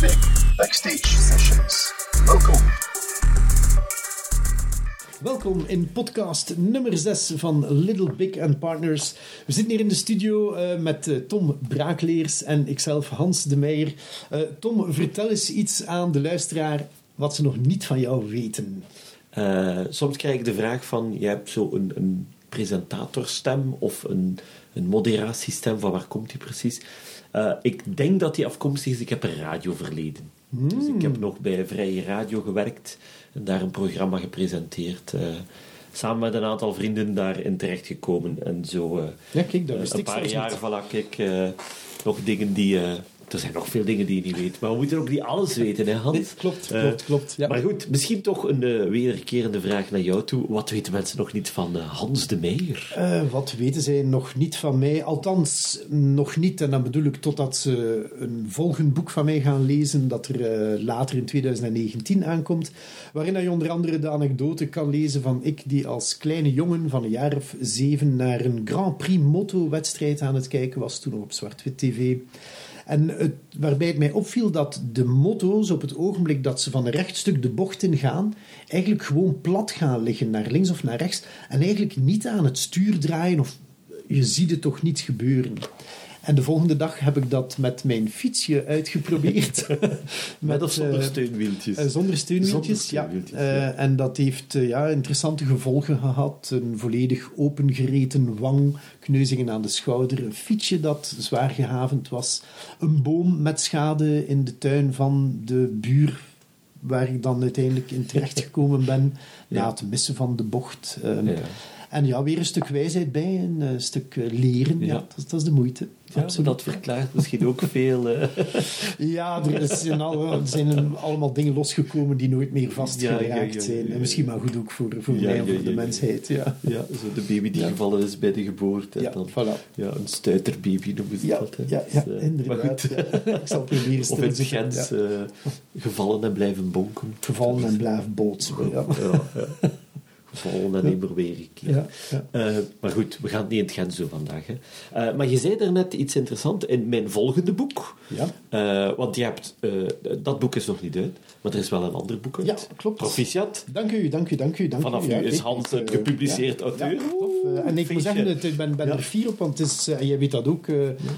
Big Backstage Sessions. Welkom. Welkom in podcast nummer 6 van Little Big and Partners. We zitten hier in de studio uh, met uh, Tom Braakleers en ikzelf Hans de Meijer. Uh, Tom, vertel eens iets aan de luisteraar wat ze nog niet van jou weten. soms krijg ik de vraag van, je hebt zo een, een presentatorstem of een, een moderatiestem, van waar komt die precies? Ik denk dat die afkomstig is, ik heb een radioverleden. Hmm. Dus ik heb nog bij Vrije Radio gewerkt en daar een programma gepresenteerd. Uh, samen met een aantal vrienden daarin terechtgekomen. En zo uh, ja, kijk, dat een paar jaar, voilà, kijk, nog dingen die er zijn nog veel dingen die je niet weet. Maar we moeten ook niet alles weten, hè Hans? Nee, klopt, klopt, klopt. Ja. Maar goed, misschien toch een uh, wederkerende vraag naar jou toe. Wat weten mensen nog niet van uh, Hans de Meijer? wat weten zij nog niet van mij? Althans, nog niet. En dan bedoel ik totdat ze een volgend boek van mij gaan lezen, dat er later in 2019 aankomt. Waarin je onder andere de anekdote kan lezen van ik die als kleine jongen van een jaar of zeven naar een Grand Prix moto-wedstrijd aan het kijken was, toen nog op zwart-wit tv. En het, waarbij het mij opviel dat de moto's op het ogenblik dat ze van een rechtstuk de bocht in gaan, eigenlijk gewoon plat gaan liggen, naar links of naar rechts, en eigenlijk niet aan het stuur draaien of je ziet het toch niet gebeuren. En de volgende dag heb ik dat met mijn fietsje uitgeprobeerd. met, of zonder steunwieltjes? Uh, zonder steunwieltjes, zonder steunwieltjes ja. Uh, en dat heeft ja, interessante gevolgen gehad. Een volledig opengereten wang, kneuzingen aan de schouder, een fietsje dat zwaar gehavend was, een boom met schade in de tuin van de buur waar ik dan uiteindelijk in terecht gekomen ben, ja. na het missen van de bocht. Ja. En ja, weer een stuk wijsheid bij, een, een stuk leren. Ja. ja dat, dat, is de moeite. Ja, dat verklaart misschien ook veel. Uh... Ja, er, zijn, al, er zijn allemaal dingen losgekomen die nooit meer vastgeraakt ja, zijn. En misschien maar goed ook voor, voor mij en voor de mensheid. Ja. Ja, zo de baby die gevallen is bij de geboorte. Ja, dan, voilà. ja, een stuiterbaby noemen ze dat. Hè. Ja, ja, dus, inderdaad. Maar goed. Ik zal proberen Of in uh, gevallen en blijven bonken. Gevallen en blijven bootsen. ja. Gevallen en niet meer weer een keer. Uh, maar goed, we gaan het niet in het Gent zo vandaag. Hè. Uh, maar je zei daarnet iets interessants in mijn volgende boek. Ja. Uh, want je hebt, dat boek is nog niet uit, maar er is wel een ander boek uit. Ja, klopt. Proficiat. Dank u, dank u, dank u. Dank Vanaf u, nu is Hans een gepubliceerd auteur. en ik moet zeggen, ik ben, ben er fier op, want het is, en jij weet dat ook,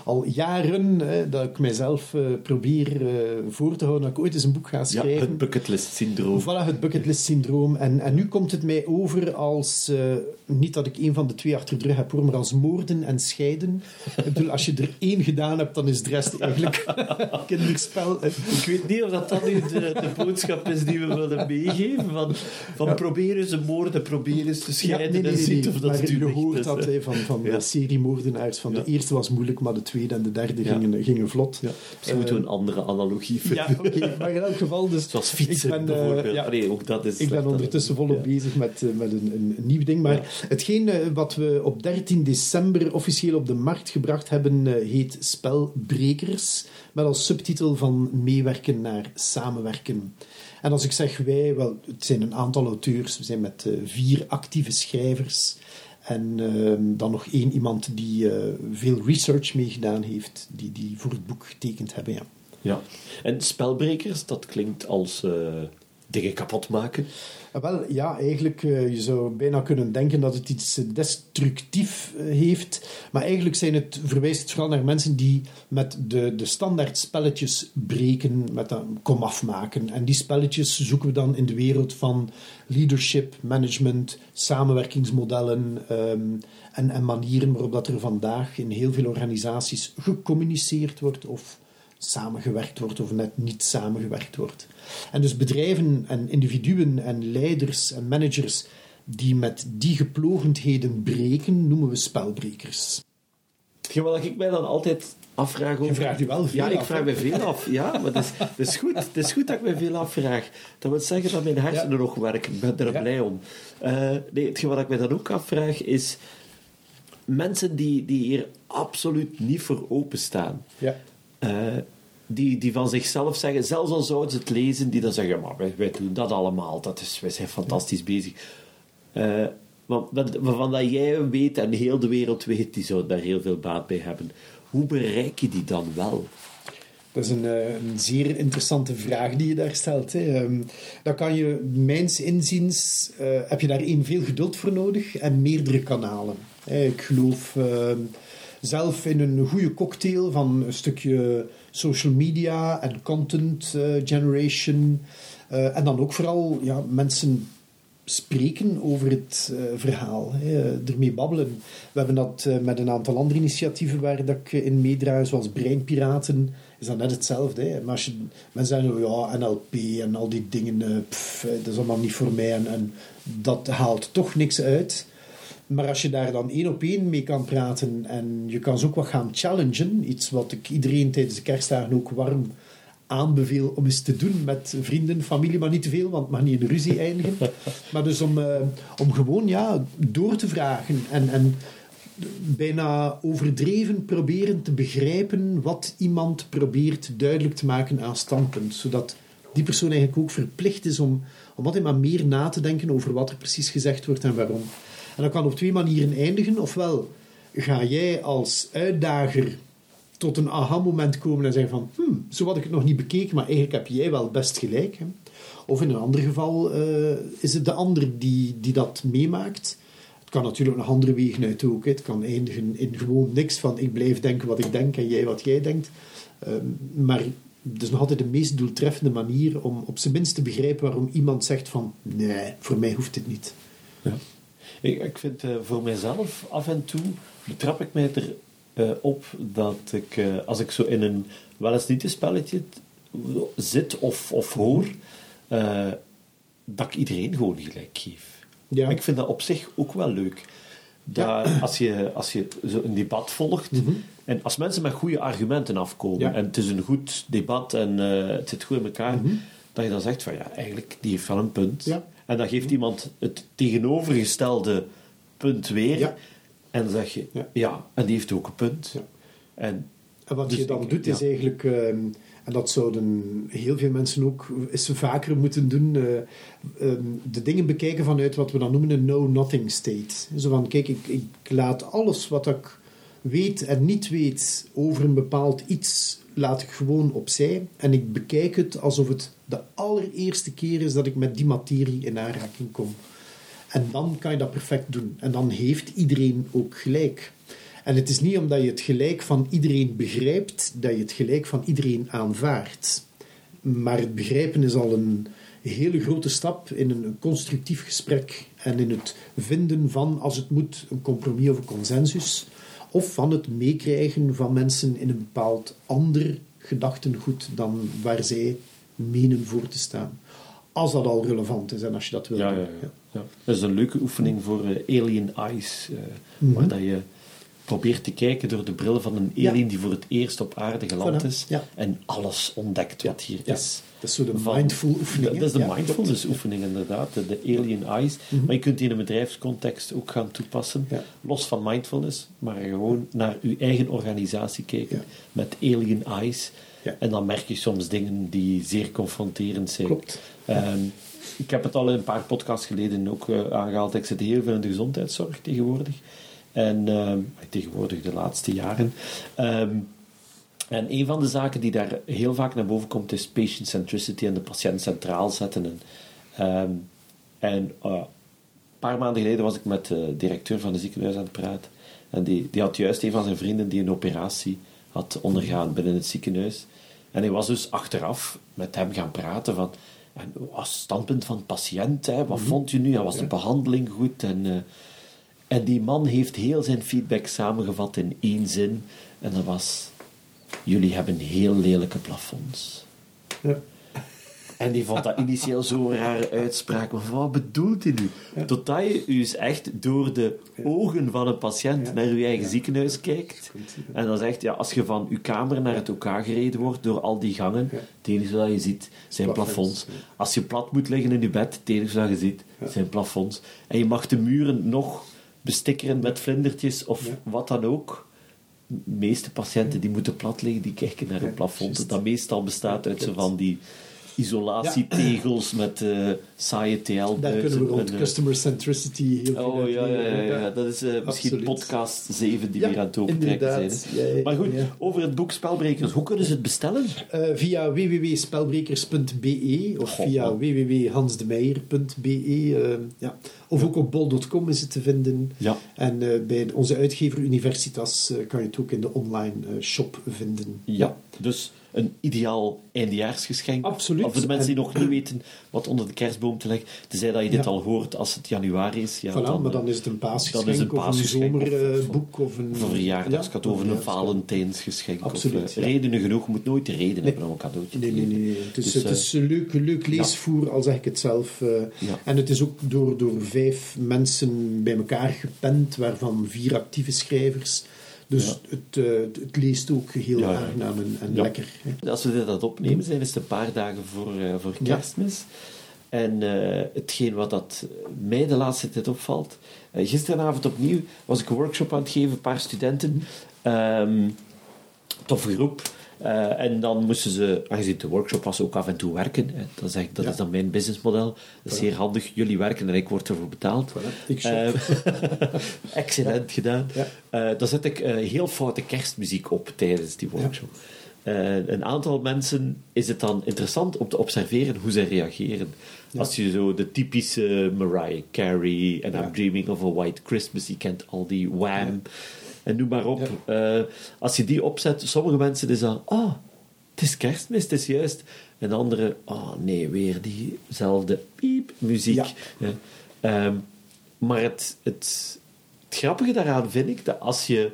al jaren dat ik mijzelf probeer voor te houden dat ik ooit eens een boek ga schrijven. Ja, het bucketlist syndroom. Voilà, het bucketlist syndroom. En, en nu komt het mij over als, uh, niet dat ik een van de twee achter de rug heb, maar als moorden en scheiden. ik bedoel, als je er één gedaan hebt, dan is de rest eigenlijk kinderspel. Ik weet niet of dat, dat nu de, de boodschap is die we willen meegeven. Van, van ja. proberen ze moorden, proberen ze te scheiden ja, nee, nee, nee, en of dat maar je hoort dat he, van, van ja. de serie moordenaars. Van de eerste was moeilijk, maar de tweede en de derde gingen, gingen vlot. Ja. Misschien uh, moeten we een andere analogie vinden. Ja, oké. Okay, maar in elk geval... Dus, Zoals fietsen ik ben, uh, ja, nee, ook dat is... Ik ben ondertussen volop bezig met, met een, een, nieuw ding. Maar hetgeen uh, wat we op 13 december officieel op de markt gebracht hebben, heet Spelbrekers. Met als subtitel van meewerken naar samenwerken. En als ik zeg wij, wel, het zijn een aantal auteurs. We zijn met uh, vier actieve schrijvers. En dan nog één iemand die veel research meegedaan heeft, die, die voor het boek getekend hebben. Ja. ja. En spelbrekers, dat klinkt als dingen kapot maken? Wel, ja, eigenlijk, uh, je zou bijna kunnen denken dat het iets destructief uh, heeft. Maar eigenlijk zijn het, verwijst het vooral naar mensen die met de, de standaard spelletjes breken, met een komaf maken. En die spelletjes zoeken we dan in de wereld van leadership, management, samenwerkingsmodellen um, en, en manieren waarop dat er vandaag in heel veel organisaties gecommuniceerd wordt of samengewerkt wordt of net niet samengewerkt wordt. En dus bedrijven en individuen en leiders en managers die met die geplogendheden breken, noemen we spelbrekers. Wat ik mij dan altijd afvraag over... Je vraagt u wel veel Ja, ik vraag me veel af. Ja, maar het is, het, is goed, het is goed dat ik me veel afvraag. Dat wil zeggen dat mijn hersenen ja. nog werken. Ik ben er ja. blij om. Uh, nee, hetgeen wat ik me dan ook afvraag is... Mensen die, die hier absoluut niet voor openstaan. Ja. Uh, die, die van zichzelf zeggen, zelfs al zouden ze het lezen, die dan zeggen, maar wij, doen dat allemaal, dat is, wij zijn fantastisch bezig. Uh, waarvan dat jij weet en heel de wereld weet, die zouden daar heel veel baat bij hebben. Hoe bereik je die dan wel? Dat is een, eh, zeer interessante vraag die je daar stelt. Hè. Ehm, dan kan je, mijns inziens, eh, heb je daar veel geduld voor nodig en meerdere kanalen. Ik geloof ehm, zelf in een goede cocktail van een stukje social media en content eh, generation. en dan ook vooral ja, mensen spreken over het uh, verhaal, hè, ermee babbelen. We hebben dat met een aantal andere initiatieven waar dat ik in meedraai, zoals Breinpiraten, is dat net hetzelfde. Hè. Maar als je, mensen zeggen, ja, NLP en al die dingen, pff, dat is allemaal niet voor mij en, en, dat haalt toch niks uit. Maar als je daar dan één op één mee kan praten en je kan ze ook wat gaan challengen, iets wat ik iedereen tijdens de kerstdagen ook warm aanbeveel om eens te doen met vrienden, familie, maar niet te veel, want het mag niet in ruzie eindigen. maar dus om, uh, om gewoon ja, door te vragen en, en bijna overdreven proberen te begrijpen wat iemand probeert duidelijk te maken aan standpunt. Zodat die persoon eigenlijk ook verplicht is om, om altijd maar meer na te denken over wat er precies gezegd wordt en waarom. En dat kan op twee manieren eindigen. Ofwel ga jij als uitdager tot een aha-moment komen en zeggen van, hmm, zo had ik het nog niet bekeken, maar eigenlijk heb jij wel best gelijk. Hè? Of in een ander geval uh, is het de ander die, die dat meemaakt. Het kan natuurlijk nog andere wegen uit ook. Het kan eindigen in gewoon niks van ik blijf denken wat ik denk en jij wat jij denkt. Uh, maar het is nog altijd de meest doeltreffende manier om op zijn minst te begrijpen waarom iemand zegt van nee, voor mij hoeft dit niet. Ja. Ik, ik vind uh, voor mijzelf af en toe betrap ik mij er uh, op dat ik, uh, als ik zo in een wel eens niet een spelletje zit of, of hoor, dat ik iedereen gewoon gelijk geef. Ja. Ik vind dat op zich ook wel leuk. Dat ja. als, je, als je zo een debat volgt, mm -hmm. en als mensen met goede argumenten afkomen, ja. en het is een goed debat en het zit goed in elkaar, mm -hmm. dat je dan zegt van ja, eigenlijk, die heeft wel een punt. En dan geeft iemand het tegenovergestelde punt weer. En dan zeg je, ja, ja en die heeft ook een punt. Ja. En, en, wat dus je dan ik, doet, is eigenlijk, uh, en dat zouden heel veel mensen ook eens vaker moeten doen, uh, um, de dingen bekijken vanuit wat we dan noemen een know-nothing state. Zo van, kijk, ik, ik laat alles wat ik weet en niet weet over een bepaald iets, laat ik gewoon opzij. En ik bekijk het alsof het de allereerste keer is dat ik met die materie in aanraking kom. En dan kan je dat perfect doen. En dan heeft iedereen ook gelijk. En het is niet omdat je het gelijk van iedereen begrijpt, dat je het gelijk van iedereen aanvaardt. Maar het begrijpen is al een hele grote stap in een constructief gesprek en in het vinden van, als het moet, een compromis of een consensus. Of van het meekrijgen van mensen in een bepaald ander gedachtengoed dan waar zij menen voor te staan. Als dat al relevant is en als je dat wil. Ja, ja, ja. ja. Dat is een leuke oefening voor uh, Alien Eyes, uh, waar dat je probeert te kijken door de bril van een alien ja. die voor het eerst op aarde geland is en alles ontdekt wat hier is. Dat is zo de mindful oefening. Dat is de mindfulness oefening inderdaad, de, de Alien Eyes. Mm -hmm. Maar je kunt die in een bedrijfscontext ook gaan toepassen, los van mindfulness, maar gewoon naar uw eigen organisatie kijken met Alien Eyes. En dan merk je soms dingen die zeer confronterend zijn. Klopt. Um, ik heb het al een paar podcasts geleden ook uh, aangehaald. Ik zit heel veel in de gezondheidszorg tegenwoordig. En uh, tegenwoordig de laatste jaren. Um, en een van de zaken die daar heel vaak naar boven komt is patient centricity en de patiënt centraal zetten. En, um, en uh, een paar maanden geleden was ik met de directeur van de ziekenhuis aan het praten. En die, die had juist een van zijn vrienden die een operatie had ondergaan binnen het ziekenhuis. En hij was dus achteraf met hem gaan praten van... En als standpunt van de patiënt, hè, wat mm -hmm. vond je nu? Was de behandeling goed? En, uh, en die man heeft heel zijn feedback samengevat in één zin. En dat was... Jullie hebben heel lelijke plafonds. Ja. En die vond dat initieel zo'n rare uitspraak. Maar wat bedoelt hij nu? Ja. Totdat je dus echt door de ogen van een patiënt ja. naar je eigen ja. ziekenhuis kijkt. En dan zegt, ja, als je van je kamer naar het OK gereden wordt, door al die gangen, het enige wat je ziet zijn plafonds. Als je plat moet liggen in je bed, het enige wat je ziet zijn plafonds. En je mag de muren nog bestikkeren met vlindertjes of wat dan ook. De meeste patiënten die moeten plat liggen, die kijken naar een plafond. Dat meestal bestaat uit zo van die isolatietegels met eh saaie TL-buizen. Daar kunnen we rond eh, customer centricity heel veel Oh ja, ja, ja, dat is eh, misschien podcast 7 die weer aan het opentrekken zijn. Maar goed, over het boek Spelbrekers, hoe kunnen ze het bestellen? Via www.spelbrekers.be of via www.hansdemeijer.be. ja. Of ook op bol.com is het te vinden. Ja. En bij onze uitgever Universitas kan je het ook in de online shop vinden. Ja, dus een ideaal eindejaarsgeschenk. Absoluut. Of voor de mensen die En- nog niet weten wat onder de kerstboom te leggen. Tenzij dat je dit Ja. al hoort als het januari is. Ja, Voilà, maar dan eh, is het een paasgeschenk, dan is een of een zomerboek of een, een verjaardagscadeau, Ja, of een verjaardagscadeau. Valentijnsgeschenk. Absoluut, of, eh. Redenen genoeg. Je moet nooit de reden hebben om een cadeautje te Nee, nee, nee. nee. Het is, Dus, het eh, is een leuk, leuk leesvoer, al zeg ik het zelf. eh. Ja. En het is ook door, door vijf mensen bij elkaar gepend, waarvan vier actieve schrijvers. Dus Ja. het, eh, het leest ook heel Ja, aangenaam en, en Ja. lekker. hè. Als we dit aan het opnemen zijn, is het een paar dagen voor, eh, voor Ja. kerstmis. En eh, hetgeen wat dat mij de laatste tijd opvalt... eh, gisteravond opnieuw was ik een workshop aan het geven, een paar studenten. Ehm toffe groep. Eh, en dan moesten ze, aangezien het een workshop was, ook af en toe werken. Hè. Dat, is, eigenlijk- dat Ja. is dan mijn businessmodel. Dat is zeer handig. Jullie werken en ik word ervoor betaald. Voilà. Ik. Eh, excellent gedaan. Ja. Eh, dan zet ik heel foute kerstmuziek op tijdens die workshop. Een aantal mensen is het dan interessant om te observeren hoe zij reageren. Als je zo de typische Mariah Carey en. I'm Dreaming of a White Christmas, je kent al die Wham en noem maar op. Eh, als je die opzet, sommige mensen is dan, oh, het is kerstmis, het is juist. En anderen, oh nee, weer diezelfde piep muziek. Ja. Ehm, maar het, het, het grappige daaraan vind ik dat als je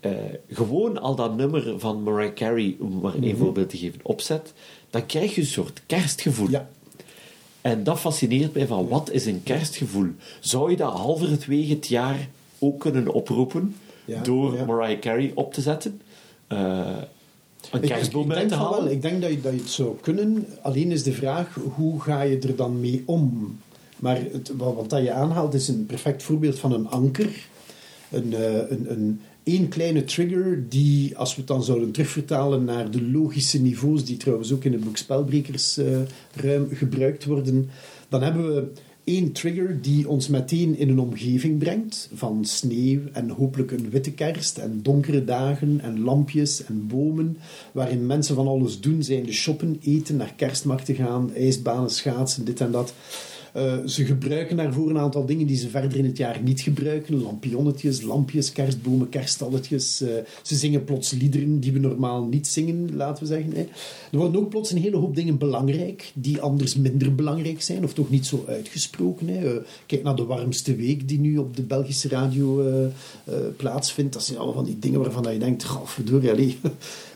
eh, gewoon al dat nummer van Mariah Carey, om maar één voorbeeld te geven, opzet, dan krijg je een soort kerstgevoel. Ja. En dat fascineert mij van wat is een kerstgevoel? Zou je dat halverwege het jaar ook kunnen oproepen Ja, door ja. Mariah Carey op te zetten? Eh, een Ik- kerstboom ik, te halen? wel, ik denk dat je, dat je het zou kunnen. Alleen is de vraag, hoe ga je er dan mee om? Maar het, wat, dat je aanhaalt is een perfect voorbeeld van een anker. Een, eh, een, een één kleine trigger die, als we het dan zouden terugvertalen naar de logische niveaus, die trouwens ook in het boek Spelbrekers eh, ruim gebruikt worden, dan hebben we één trigger die ons meteen in een omgeving brengt van sneeuw en hopelijk een witte kerst en donkere dagen en lampjes en bomen, waarin mensen van alles doen zijn, de shoppen, eten, naar kerstmarkten gaan, ijsbanen, schaatsen, dit en dat. Eh, ze gebruiken daarvoor een aantal dingen die ze verder in het jaar niet gebruiken. Lampionnetjes, lampjes, kerstbomen, kerststalletjes. Eh, ze zingen plots liederen die we normaal niet zingen, laten we zeggen. hè. Er worden ook plots een hele hoop dingen belangrijk, die anders minder belangrijk zijn, of toch niet zo uitgesproken. Hè. Eh, kijk naar de warmste week die nu op de Belgische radio plaatsvindt. Dat zijn allemaal van die dingen waarvan je denkt, goh, verdorie, allee,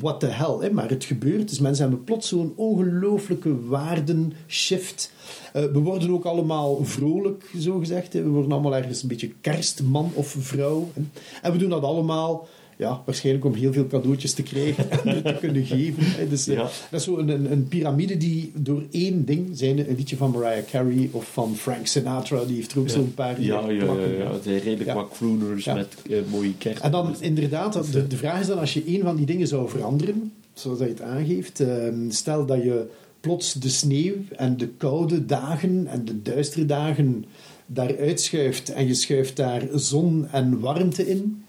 what the hell. Hè? Maar het gebeurt. Dus mensen hebben plots zo'n ongelooflijke waardenshift. Eh, we worden ook allemaal vrolijk, zo gezegd. Hè? We worden allemaal ergens een beetje kerstman of vrouw. Hè? En we doen dat allemaal... Ja, waarschijnlijk om heel veel cadeautjes te krijgen en te kunnen geven. Dus, eh, Ja. Dat is zo een, een, een piramide die door één ding, zijn een liedje van Mariah Carey of van Frank Sinatra, die heeft er ook zo'n paar Ja, ja, ja, plakken. ja. Het zijn redelijk Ja. wat crooners Ja. met eh, mooie kerst. En dan inderdaad, dat- de, de vraag is dan, als je een van die dingen zou veranderen, zoals dat je het aangeeft, ehm, stel dat je plots de sneeuw en de koude dagen en de duistere dagen daaruit schuift en je schuift daar zon en warmte in,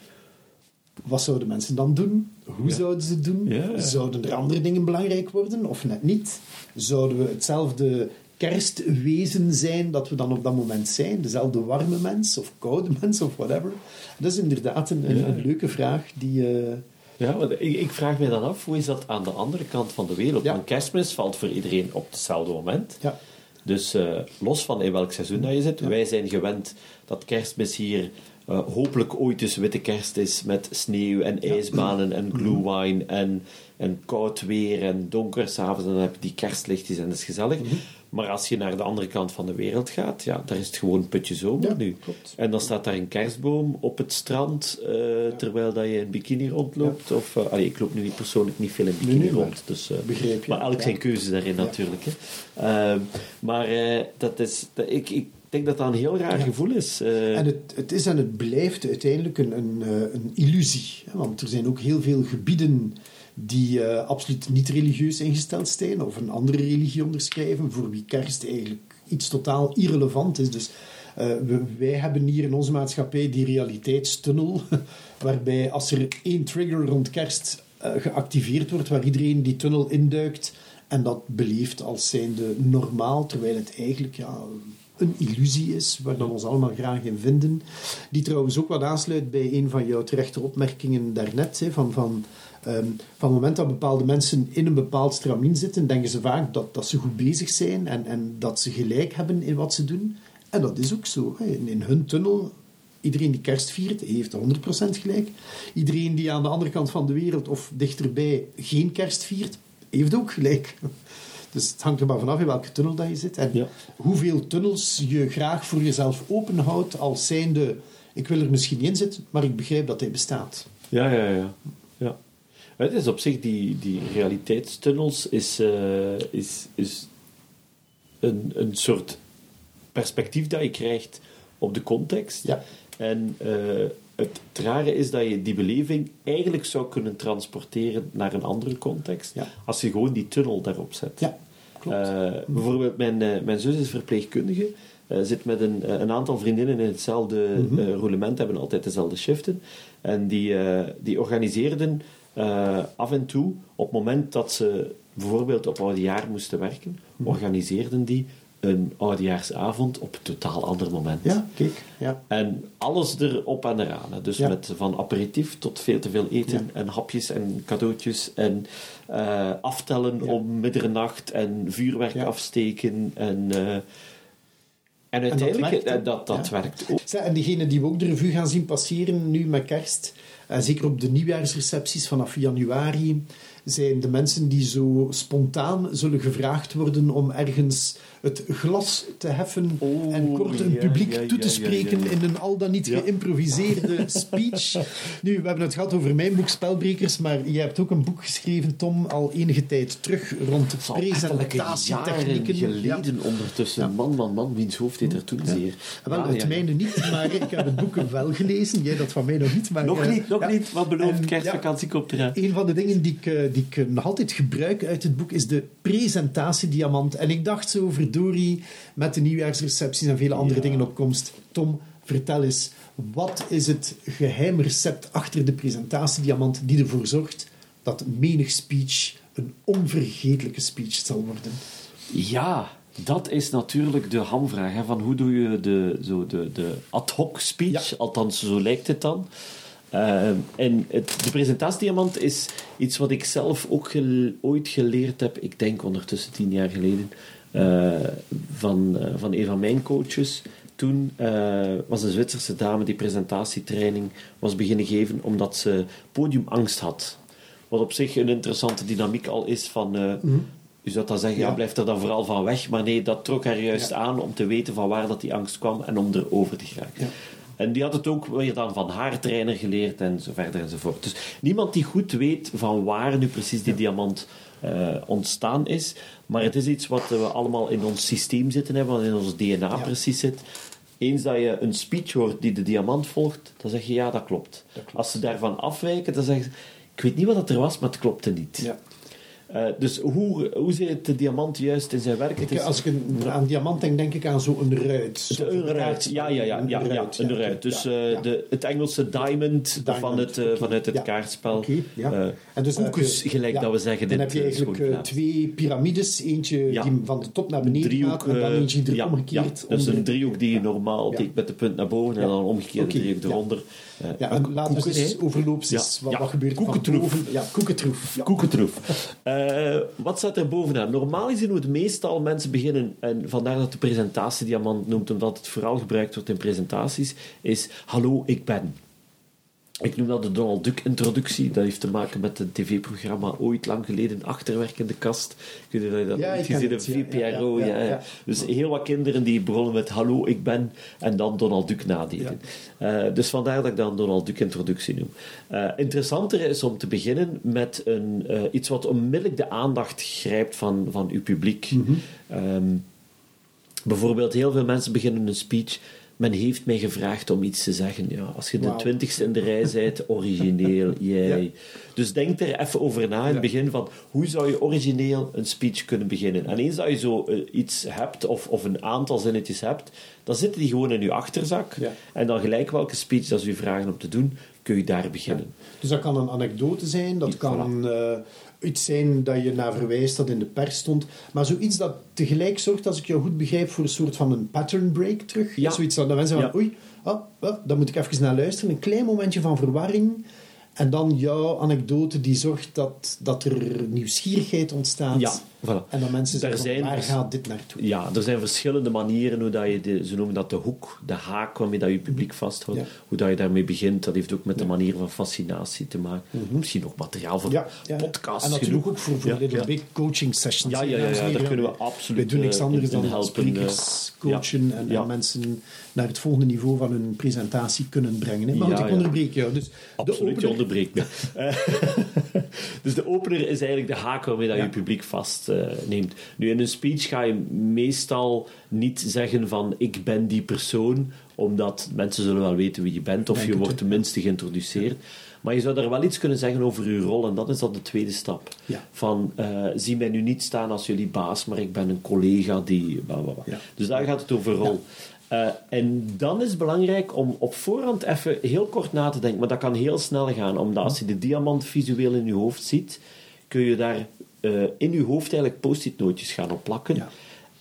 wat zouden mensen dan doen? Hoe zouden ze het doen? Ja. Zouden er andere dingen belangrijk worden of net niet? Zouden we hetzelfde kerstwezen zijn dat we dan op dat moment zijn? Dezelfde warme mens of koude mens of whatever? Dat is inderdaad een, een, Ja. een leuke vraag die... eh, Ja, want ik, ik vraag mij dan af, hoe is dat aan de andere kant van de wereld? Ja. Want kerstmis valt voor iedereen op hetzelfde moment. ja, Dus eh, los van in welk seizoen dat je zit, wij zijn gewend dat kerstmis hier eh, hopelijk ooit dus witte kerst is met sneeuw en ijsbanen en glühwein en, en koud weer en donker s'avonds. Dan heb je die kerstlichtjes en dat is gezellig. Mhm. Maar als je naar de andere kant van de wereld gaat, ja, daar is het gewoon putje zomer Ja, nu. klopt. En dan staat daar een kerstboom op het strand, eh, terwijl dat je in bikini rondloopt. Of, allee, ik loop nu niet persoonlijk niet veel in bikini Nee, nee, maar rond. Dus, je. Maar elk zijn keuze daarin natuurlijk. Hè. Ehm, maar dat is, dat, ik, ik denk dat dat een heel raar Ja. gevoel is. Eh, En het, het is en het blijft uiteindelijk een, een, eh, een illusie. Hè? Want er zijn ook heel veel gebieden die eh, absoluut niet religieus ingesteld zijn of een andere religie onderschrijven, voor wie kerst eigenlijk iets totaal irrelevant is. Dus uh, we, wij hebben hier in onze maatschappij die realiteitstunnel, waarbij als er één trigger rond kerst uh, geactiveerd wordt, waar iedereen die tunnel induikt en dat beleeft als zijnde normaal, terwijl het eigenlijk ja, een illusie is, waar we ons allemaal graag in vinden. Die trouwens ook wat aansluit bij een van jouw terechte opmerkingen daarnet, hè, van... van Um, van het moment dat bepaalde mensen in een bepaald stramien zitten, denken ze vaak dat, dat ze goed bezig zijn en, en dat ze gelijk hebben in wat ze doen. En dat is ook zo. In, in hun tunnel, iedereen die kerst viert, heeft 100% gelijk. Iedereen die aan de andere kant van de wereld of dichterbij geen kerst viert, heeft ook gelijk. Dus het hangt er maar vanaf in welke tunnel dat je zit. En Ja. hoeveel tunnels je graag voor jezelf openhoudt als zijnde... Ik wil er misschien niet in zitten, maar ik begrijp dat hij bestaat. Ja, ja, ja. ja. Het is op zich, die, die realiteitstunnels is, eh, is, is een, een soort perspectief dat je krijgt op de context. Ja. En eh, het, het rare is dat je die beleving eigenlijk zou kunnen transporteren naar een andere context, Ja. als je gewoon die tunnel daarop zet. Ja, klopt. Eh, bijvoorbeeld, mijn, eh, mijn zus is verpleegkundige, eh, zit met een, een aantal vriendinnen in hetzelfde eh, roulement, hebben altijd dezelfde shiften. En die, die organiseerden af en toe, op het moment dat ze bijvoorbeeld op oudejaar moesten werken, Mhm. organiseerden die een oudejaarsavond op een totaal ander moment. ja, kijk. Ja. En alles erop en eraan. hè. Dus Ja. met van aperitief tot veel te veel eten Ja. en hapjes en cadeautjes en eh, aftellen Ja. om middernacht en vuurwerk afsteken. En, eh, en uiteindelijk, werkt, hè? eh, dat, dat werkt ook. En diegenen die we ook de revue gaan zien passeren nu met kerst, en zeker op de nieuwjaarsrecepties vanaf januari, zijn de mensen die zo spontaan zullen gevraagd worden om ergens het glas te heffen Oh, en kort een publiek ja, toe te spreken in een al dan niet geïmproviseerde speech. Nu, we hebben het gehad over mijn boek Spelbrekers, maar je hebt ook een boek geschreven, Tom, al enige tijd terug rond presentatietechnieken. geleden ondertussen. Man, man, man, wiens hoofd deed er toen zeer. Wel, Ja, het mijne niet, maar ik heb het boek wel gelezen. Jij dat van mij nog niet. Maar, Nog eh, niet, nog niet. Wat belooft kerstvakantie komt eraan. Een van de dingen die ik, eh, die ik eh, nog altijd gebruik uit het boek is de presentatiediamant. En ik dacht zo, verdorie, met de nieuwjaarsrecepties en vele andere Ja. dingen op komst. Tom, vertel eens, wat is het geheime recept achter de presentatiediamant die ervoor zorgt dat menig speech een onvergetelijke speech zal worden? Ja, dat is natuurlijk de hamvraag. Hè, van hoe doe je de, zo de, de ad hoc speech? Ja. Althans, zo lijkt het dan. Eh, en het, de presentatiediamant is iets wat ik zelf ook gel- ooit geleerd heb. Ik denk ondertussen tien jaar geleden. eh, van, eh, van een van mijn coaches. Toen was een Zwitserse dame die presentatietraining was beginnen geven omdat ze podiumangst had. Wat op zich een interessante dynamiek al is van... eh, je zou dan zeggen, ja. Ja. blijf er dan vooral van weg. Maar nee, dat trok haar juist Ja. aan om te weten van waar dat die angst kwam en om erover te geraken. Ja. En die had het ook weer dan van haar trainer geleerd en zo verder enzovoort. Dus niemand die goed weet van waar nu precies die diamant eh, ontstaan is. Maar het is iets wat we allemaal in ons systeem zitten hebben, wat in ons DNA Ja. precies zit. Eens dat je een speech hoort die de diamant volgt, dan zeg je ja, dat klopt. klopt. Als ze daarvan afwijken, dan zeggen ze ik weet niet wat het er was, maar het klopte niet. Ja. Eh, dus hoe, hoe zit de diamant juist in zijn werk? Ik, als ik een- aan diamant denk, denk ik aan zo'n ruit. de, een ruit, ja, ja, ja, ja, ja, een ruit. Dus eh, ja. De, het Engelse diamond, Diamond, van het, oké, vanuit het kaartspel. Oké, ja. Eh, En dus je- gelijk dat we zeggen. Dan heb je eigenlijk twee piramides. Eentje die van de top naar beneden driehoek, gaat en dan eentje die er omgekeerd onder- een driehoek die je normaal met de punt naar boven en dan omgekeerd de driehoek eronder. Ja, een en laten we eens overloops wat, gebeurt van Koekentroef. boven. Ja, koekentroef. Koekentroef. Eh, wat staat er bovenaan? Normaal gezien hoe het meestal mensen beginnen, en vandaar dat de presentatiediamant noemt, omdat het vooral gebruikt wordt in presentaties, is hallo, ik ben. Ik noem dat de Donald Duck-introductie. Dat heeft te maken met een tv-programma ooit lang geleden, Achterwerk in de kast. Kun je dat Ja, ik gezien hebben? ja, VPRO. ja, Ja, ja, ja. ja. Dus heel wat kinderen die begonnen met hallo, ik ben, en dan Donald Duck nadeden. Eh, dus vandaar dat ik dan Donald Duck-introductie noem. Eh, interessanter is om te beginnen met een, eh, iets wat onmiddellijk de aandacht grijpt van, van uw publiek. Mhm. Ehm, bijvoorbeeld, heel veel mensen beginnen een speech men heeft mij gevraagd om iets te zeggen. Ja, als je de twintigste in de rij bent, origineel, jij. Ja. Dus denk er even over na in het Ja. begin van hoe zou je origineel een speech kunnen beginnen. En eens dat je zo eh, iets hebt, of, of een aantal zinnetjes hebt, dan zitten die gewoon in je achterzak. Ja. En dan gelijk welke speech dat ze je vragen om te doen, kun je daar beginnen. Dus dat kan een anekdote zijn, dat kan eh, iets zijn dat je naar verwijst dat in de pers stond. Maar zoiets dat tegelijk zorgt, als ik jou goed begrijp, voor een soort van een pattern break terug. Ja. Zoiets dat de mensen van, Ja. oei, ah, daar moet ik even naar luisteren. Een klein momentje van verwarring. En dan jouw anekdote die zorgt dat, dat er nieuwsgierigheid ontstaat. Ja, voilà. En dat mensen zeggen, zijn waar gaat dit naartoe? Ja, er zijn verschillende manieren hoe dat je, de, ze noemen dat de hoek, de haak waarmee dat je publiek vasthoudt. Ja. Hoe dat je daarmee begint, dat heeft ook met de manier van fascinatie te maken. Misschien nog materiaal voor Ja, ja, podcasts En natuurlijk genoeg. ook voor, voor Little. Big coaching sessions. Ja, ja, ja, daar kunnen we absoluut, Wij doen niks eh, anders in- in dan helpen, sprekers eh, coachen en, mensen naar het volgende niveau van hun presentatie kunnen brengen. Hè. Maar Ja, goed, ik ja. onderbreek jou. Dus Absoluut, de onderbreekt me. Eh, dus de opener is eigenlijk de haak waarmee dat je publiek vastneemt. nu, in een speech ga je meestal niet zeggen van ik ben die persoon, omdat mensen zullen wel weten wie je bent, of Denk je wordt tenminste geïntroduceerd. Maar je zou daar wel iets kunnen zeggen over je rol, en dat is dan de tweede stap. Ja. Van, eh, zie mij nu niet staan als jullie baas, maar ik ben een collega die... Ja. Dus daar gaat het over rol. Eh, en dan is het belangrijk om op voorhand even heel kort na te denken, maar dat kan heel snel gaan, omdat als je de diamant visueel in je hoofd ziet, kun je daar eh, in je hoofd eigenlijk post-it nootjes gaan opplakken. Ja.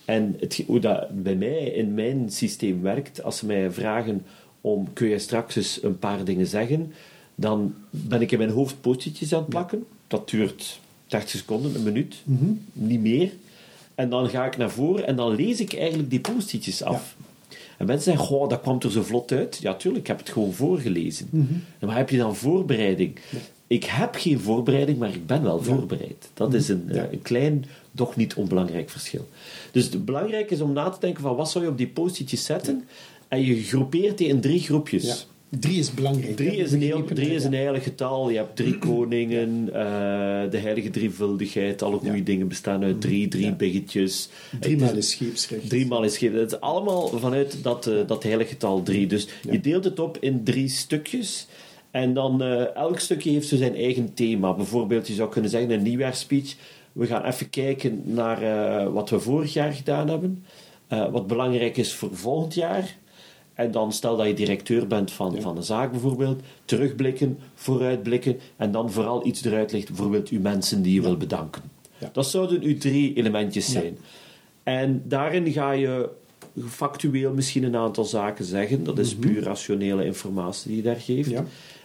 En het, hoe dat bij mij in mijn systeem werkt, als ze mij vragen om kun je straks eens een paar dingen zeggen, dan ben ik in mijn hoofd post-itjes aan het plakken. Dat duurt 30 seconden, een minuut, Mhm. niet meer. En dan ga ik naar voren en dan lees ik eigenlijk die post-itjes af. En mensen zeggen, goh, dat kwam er zo vlot uit. Ja, tuurlijk, ik heb het gewoon voorgelezen. Mhm. En maar heb je dan voorbereiding? Ik heb geen voorbereiding, maar ik ben wel voorbereid. Dat is een, Mhm. Ja. eh, een klein, doch niet onbelangrijk verschil. Dus het belangrijk is om na te denken van wat zou je op die post-itjes zetten? En je groepeert die in drie groepjes. Drie is belangrijk. Drie is, een heel, drie is een heilig getal. Je hebt drie koningen, eh, de heilige drievuldigheid. Alle goede Ja. Dingen bestaan uit drie, drie Ja. biggetjes. Driemaal is scheepsrecht. Driemaal is geen... Het is allemaal vanuit dat, eh, dat heilige getal drie. Dus je deelt het op in drie stukjes. En dan eh, elk stukje heeft zo zijn eigen thema. Bijvoorbeeld, je zou kunnen zeggen een nieuwjaarspeech... We gaan even kijken naar wat we vorig jaar gedaan hebben. wat belangrijk is voor volgend jaar. En dan stel dat je directeur bent van, van een zaak bijvoorbeeld. Terugblikken, vooruitblikken. En dan vooral iets eruit ligt. Bijvoorbeeld uw mensen die je wil bedanken. Ja. Dat zouden uw drie elementjes zijn. En daarin ga je factueel misschien een aantal zaken zeggen. Dat is puur rationele informatie die je daar geeft.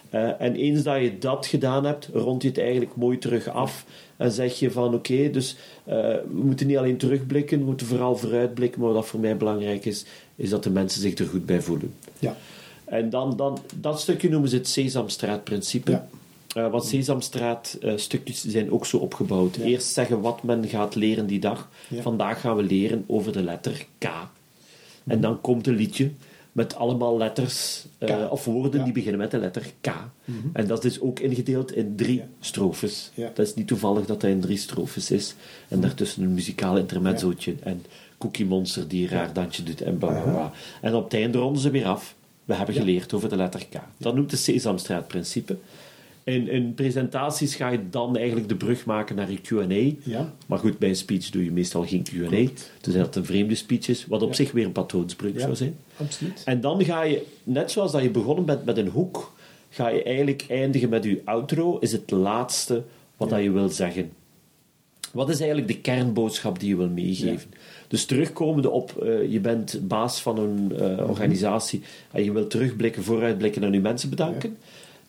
Eh, en eens dat je dat gedaan hebt, rond je het eigenlijk mooi terug af. En zeg je van oké, dus eh, we moeten niet alleen terugblikken, we moeten vooral vooruitblikken. Maar wat voor mij belangrijk is, is dat de mensen zich er goed bij voelen. Ja. En dan, dan dat stukje noemen ze het Sesamstraat-principe. Ja. Eh, want Sesamstraat-stukjes zijn ook zo opgebouwd. Ja. Eerst zeggen wat men gaat leren die dag. Ja. Vandaag gaan we leren over de letter K. En dan komt een liedje met allemaal letters eh, of woorden Ja. Mhm. die beginnen met de letter K. En dat is ook ingedeeld in drie Ja. strofes. Ja. Dat is niet toevallig dat dat in drie strofes is. En daartussen een muzikaal intermezzootje en Cookie Monster die een raar dansje doet en bla bla bla. En op het einde ronden ze weer af. We hebben geleerd over de letter K. Dat noemt het Sesamstraat-principe. In, in presentaties ga je dan eigenlijk de brug maken naar je Q&A. Ja. Maar goed, bij een speech doe je meestal geen Q&A. Dus dat een vreemde speech is, wat op Ja. zich weer een patroonsbreuk Ja. zou zijn. Absoluut. En dan ga je, net zoals dat je begonnen bent met een hoek, ga je eigenlijk eindigen met je outro, is het laatste wat dat je wil zeggen. Wat is eigenlijk de kernboodschap die je wil meegeven? Dus terugkomende op, eh, je bent baas van een eh, organisatie en je wilt terugblikken, vooruitblikken en je mensen bedanken.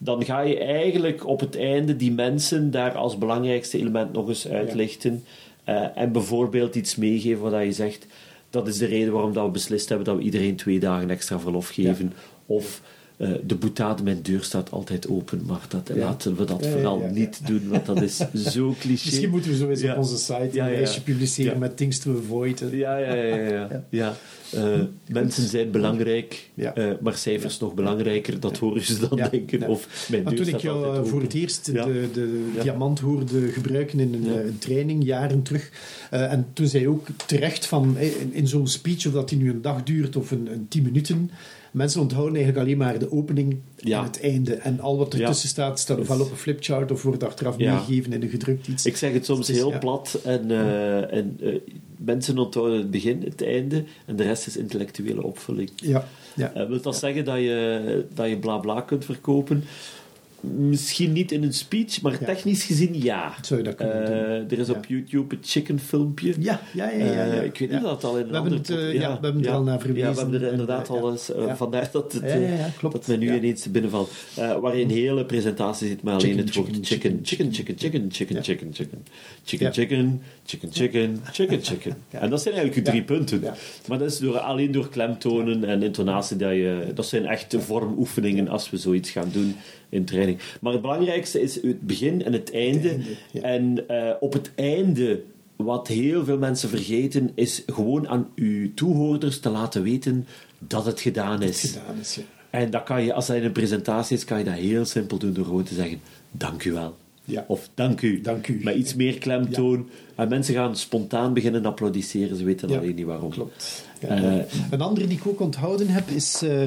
Dan ga je eigenlijk op het einde die mensen daar als belangrijkste element nog eens uitlichten. eh, en bijvoorbeeld iets meegeven wat je zegt. Dat is de reden waarom dat we beslist hebben dat we iedereen twee dagen extra verlof geven. Of eh, de boetade, mijn deur staat altijd open, maar dat, Ja. laten we dat Ja, vooral ja, niet doen, want dat is zo cliché. Misschien moeten we zo eens op onze site een lijstje publiceren met things to avoid. hè. Ja, ja, ja. ja, ja. ja. Eh, mensen zijn belangrijk, eh, maar cijfers nog belangrijker. Dat horen ze dan denken. Of mijn deur toen ik jou voor het eerst de, de diamant hoorde gebruiken in een, training, jaren terug. en toen zei je ook terecht van, in, in zo'n speech, of dat die nu een dag duurt of een, een tien minuten, mensen onthouden eigenlijk alleen maar de opening Ja. en het einde. En al wat ertussen staat, staat ofwel op een flipchart of wordt achteraf meegegeven in een gedrukt iets. Ik zeg het soms is- heel plat en, eh, en eh, mensen onthouden het begin, het einde en de rest is intellectuele opvulling. Ja, ja. Eh, wil dat zeggen dat je, dat je bla bla kunt verkopen? Misschien niet in een speech, maar Ja. technisch gezien ja. Zou je dat kunnen doen? Eh, er is op. YouTube het chicken filmpje. Ja, ja, ja. ja. Eh, ik weet niet of dat al in een We hebben andere het, eh, ja, we hebben er al naar Ja, we verwezen. hebben er inderdaad eh, al eens... eh. Vandaar dat het... Eh. Dat mij nu ineens binnenvalt. Eh, waar je een hele presentatie zit met alleen het woord chicken, chicken, chicken, chicken, chicken, chicken, chicken, chicken, chicken. Chicken, chicken, chicken, chicken. En dat zijn eigenlijk drie punten. Maar dat is door, alleen door klemtonen en intonatie dat je... Dat zijn echt de vormoefeningen als we zoiets gaan doen in training. Maar het belangrijkste is het begin en het einde. einde, ja. En eh, op het einde, wat heel veel mensen vergeten, is gewoon aan uw toehoorders te laten weten dat het gedaan is. gedaan is, ja. En dat kan je, als dat in een presentatie is, kan je dat heel simpel doen door gewoon te zeggen: Dank u wel. Ja. Of dank u. Dank u. Met iets meer klemtoon. En mensen gaan spontaan beginnen applaudisseren, ze weten Ja, alleen niet waarom. Klopt. Ja. Eh, een andere die ik ook onthouden heb is, eh,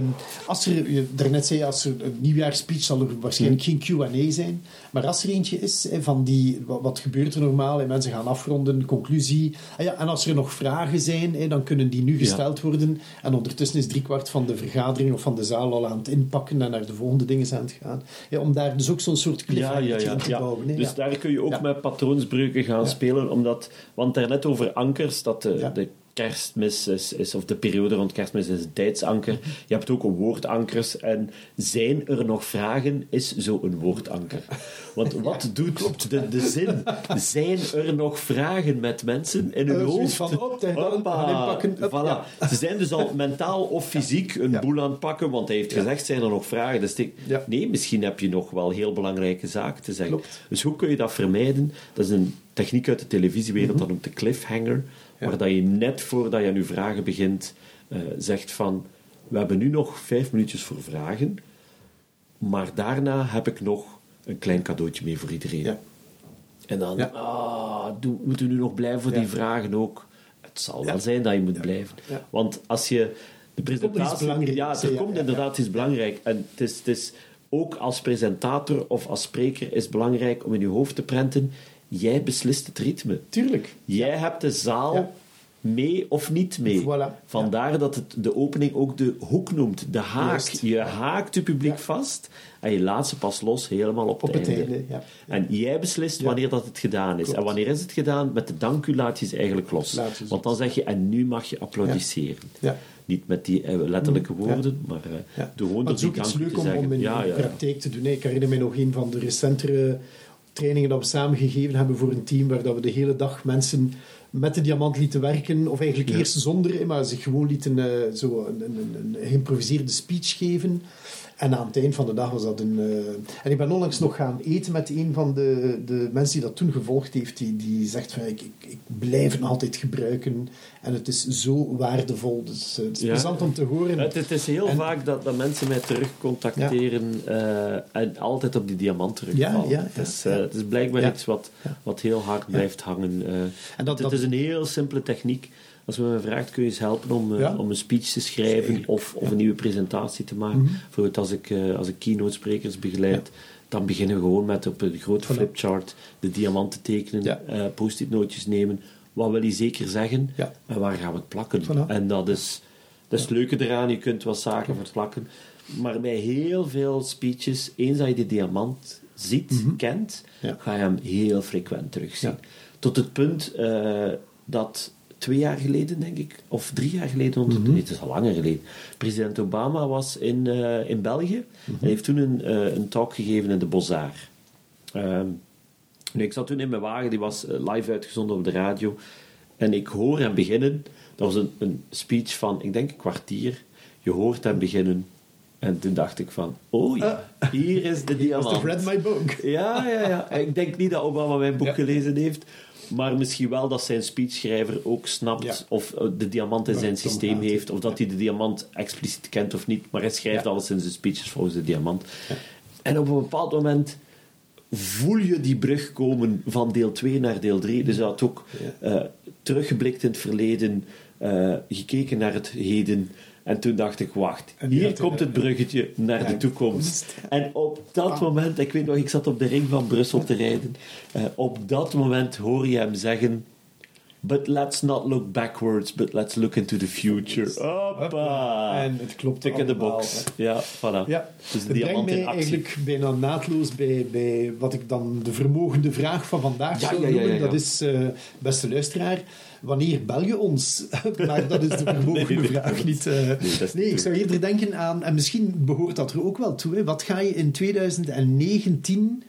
als er, je daarnet zei, als er een nieuwjaarspeech zal er waarschijnlijk geen Q&A zijn, maar als er eentje is van die, wat, wat gebeurt er normaal, en mensen gaan afronden, conclusie, Ah ja, en als er nog vragen zijn, dan kunnen die nu gesteld worden, en ondertussen is driekwart van de vergadering of van de zaal al aan het inpakken en naar de volgende dingen aan het gaan, ja, om daar dus ook zo'n soort Ja, cliffhanger ja, ja. in te ja. bouwen. Dus Ja. daar kun je ook Ja. met patroonsbreuken gaan Ja. spelen. Omdat, want daarnet over ankers, dat de, Ja. de kerstmis is, is, of de periode rond kerstmis is een tijdsanker. Je hebt ook woordankers. En zijn er nog vragen, is zo een woordanker. Want wat doet de, de zin? Zijn er nog vragen met mensen in hun Eh, hoofd? van, op, up, Voilà. ja. Ze zijn dus al mentaal of fysiek een Ja. boel aan het pakken, want hij heeft gezegd, zijn er nog vragen? Dus nee, misschien heb je nog wel heel belangrijke zaken te zeggen. Klopt. Dus hoe kun je dat vermijden? Dat is een techniek uit de televisiewereld, Mhm. dat noemt de cliffhanger, Ja. waar dat je net voordat je aan je vragen begint, eh, zegt van, we hebben nu nog vijf minuutjes voor vragen, maar daarna heb ik nog een klein cadeautje mee voor iedereen. Ja. En dan, Ja. ah, moeten we nu nog blijven voor die vragen ook? Het zal wel zijn dat je moet blijven. Want als je de komt iets presentatie... belangrijks, Ja, er komt inderdaad iets belangrijk. En het is, het is ook als presentator of als spreker is belangrijk om in je hoofd te prenten, jij beslist het ritme. Tuurlijk. Jij hebt de zaal Ja. mee of niet mee. Voilà. Vandaar dat het de opening ook de hoek noemt, de haak. Je haakt je publiek Ja. vast en je laat ze pas los helemaal op, Op het het einde. einde, ja. En jij beslist Ja. wanneer dat het gedaan is. Klopt. En wanneer is het gedaan? Met de dank u laat je ze eigenlijk los. Ze Want dan zeg je, en nu mag je applaudisseren. Ja. Niet met die eh, letterlijke Ja. woorden, maar eh Ja. door gewoon Maar door het is die ook iets leuk om, om in ja, ja, ja. praktijk te doen. Ik herinner me nog een van de recentere trainingen dat we samen gegeven hebben voor een team, waar dat we de hele dag mensen met de diamant lieten werken, of eigenlijk Ja. eerst zonder, maar zich gewoon lieten eh, zo een, een geïmproviseerde speech geven. En aan het eind van de dag was dat een... eh, En ik ben onlangs nog gaan eten met een van de, de mensen die dat toen gevolgd heeft, die, die zegt van, ik, ik, ik blijf het altijd gebruiken en het is zo waardevol. Dus eh, het is Ja. plezant om te horen. Het, het is heel En- vaak dat, dat mensen mij terugcontacteren eh, en altijd op die diamant terugvallen. Ja, ja, het, is, eh, het is blijkbaar Ja. iets wat, wat heel hard blijft hangen. eh. En dat- het, dat- is een heel simpele techniek. Als men me vraagt, kun je eens helpen om, eh, Ja. om een speech te schrijven of, of een nieuwe presentatie te maken. Mhm. Bijvoorbeeld als ik, eh, als ik keynote sprekers begeleid, dan beginnen we gewoon met op een groot Voilà. flipchart de diamanten tekenen, eh, post-it nootjes nemen. Wat wil je zeker zeggen en waar gaan we het plakken? Voilà. En dat is, dat is het leuke eraan, je kunt wat zaken verplakken. Maar bij heel veel speeches, eens dat je de diamant ziet, kent, Mhm. Ja. ga je hem heel frequent terugzien. Ja. Tot het punt dat twee jaar geleden, denk ik, of drie jaar geleden, Mhm. nee, het is al langer geleden, president Obama was in, eh, in België Mhm. en heeft toen een, eh, een talk gegeven in de Bozar. Ehm, nu, ik zat toen in mijn wagen, die was eh, live uitgezonden op de radio. En ik hoor hem beginnen. Dat was een, een speech van, ik denk een kwartier. Je hoort hem beginnen. En toen dacht ik van, oh ja, hier is de Must have diamant. read my book. Ja, ja, ja. Ik denk niet dat Obama mijn boek Ja. gelezen heeft. Maar misschien wel dat zijn speechschrijver ook snapt Ja. of eh, de diamant in zijn systeem heeft. Of dat hij de diamant expliciet kent of niet. Maar hij schrijft alles in zijn speeches volgens de diamant. En op een bepaald moment voel je die brug komen van deel 2 naar deel 3. Dus hij had ook eh, teruggeblikt in het verleden, eh, gekeken naar het heden. En toen dacht ik, wacht, hier komt het bruggetje naar de toekomst. En op dat Ah. moment, ik weet nog, ik zat op de ring van Brussel te rijden. Eh, op dat moment hoor je hem zeggen... But let's not look backwards, but let's look into the future. Hoppa! En het klopt Tik in the box. hè. Ja, voilà. Ja, Dus de brengt mij eigenlijk bijna naadloos bij, bij wat ik dan de vermogende vraag van vandaag Ja, zou ja, ja, noemen. Dat is, eh, beste luisteraar, wanneer bel je ons? maar dat is de vermogende Nee, vraag dat- niet. eh. nee, ik zou eerder denken aan, en misschien behoort dat er ook wel toe, hè, wat ga je in 2019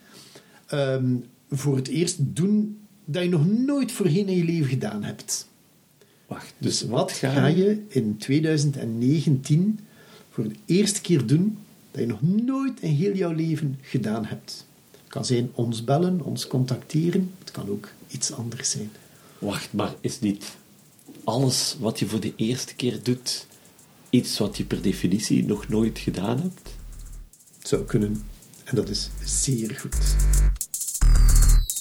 ehm, voor het eerst doen dat je nog nooit voorheen in je leven gedaan hebt? Wacht, Dus wat ga je in 2019 voor de eerste keer doen dat je nog nooit in heel jouw leven gedaan hebt? Het kan zijn ons bellen, ons contacteren. Het kan ook iets anders zijn. Wacht, maar is niet alles wat je voor de eerste keer doet iets wat je per definitie nog nooit gedaan hebt? Het zou kunnen. En dat is zeer goed.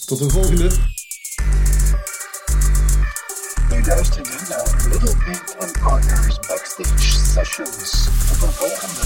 Tot de volgende. U luistert nu naar Little Big and Partners Backstage Sessions. Tot een volgende.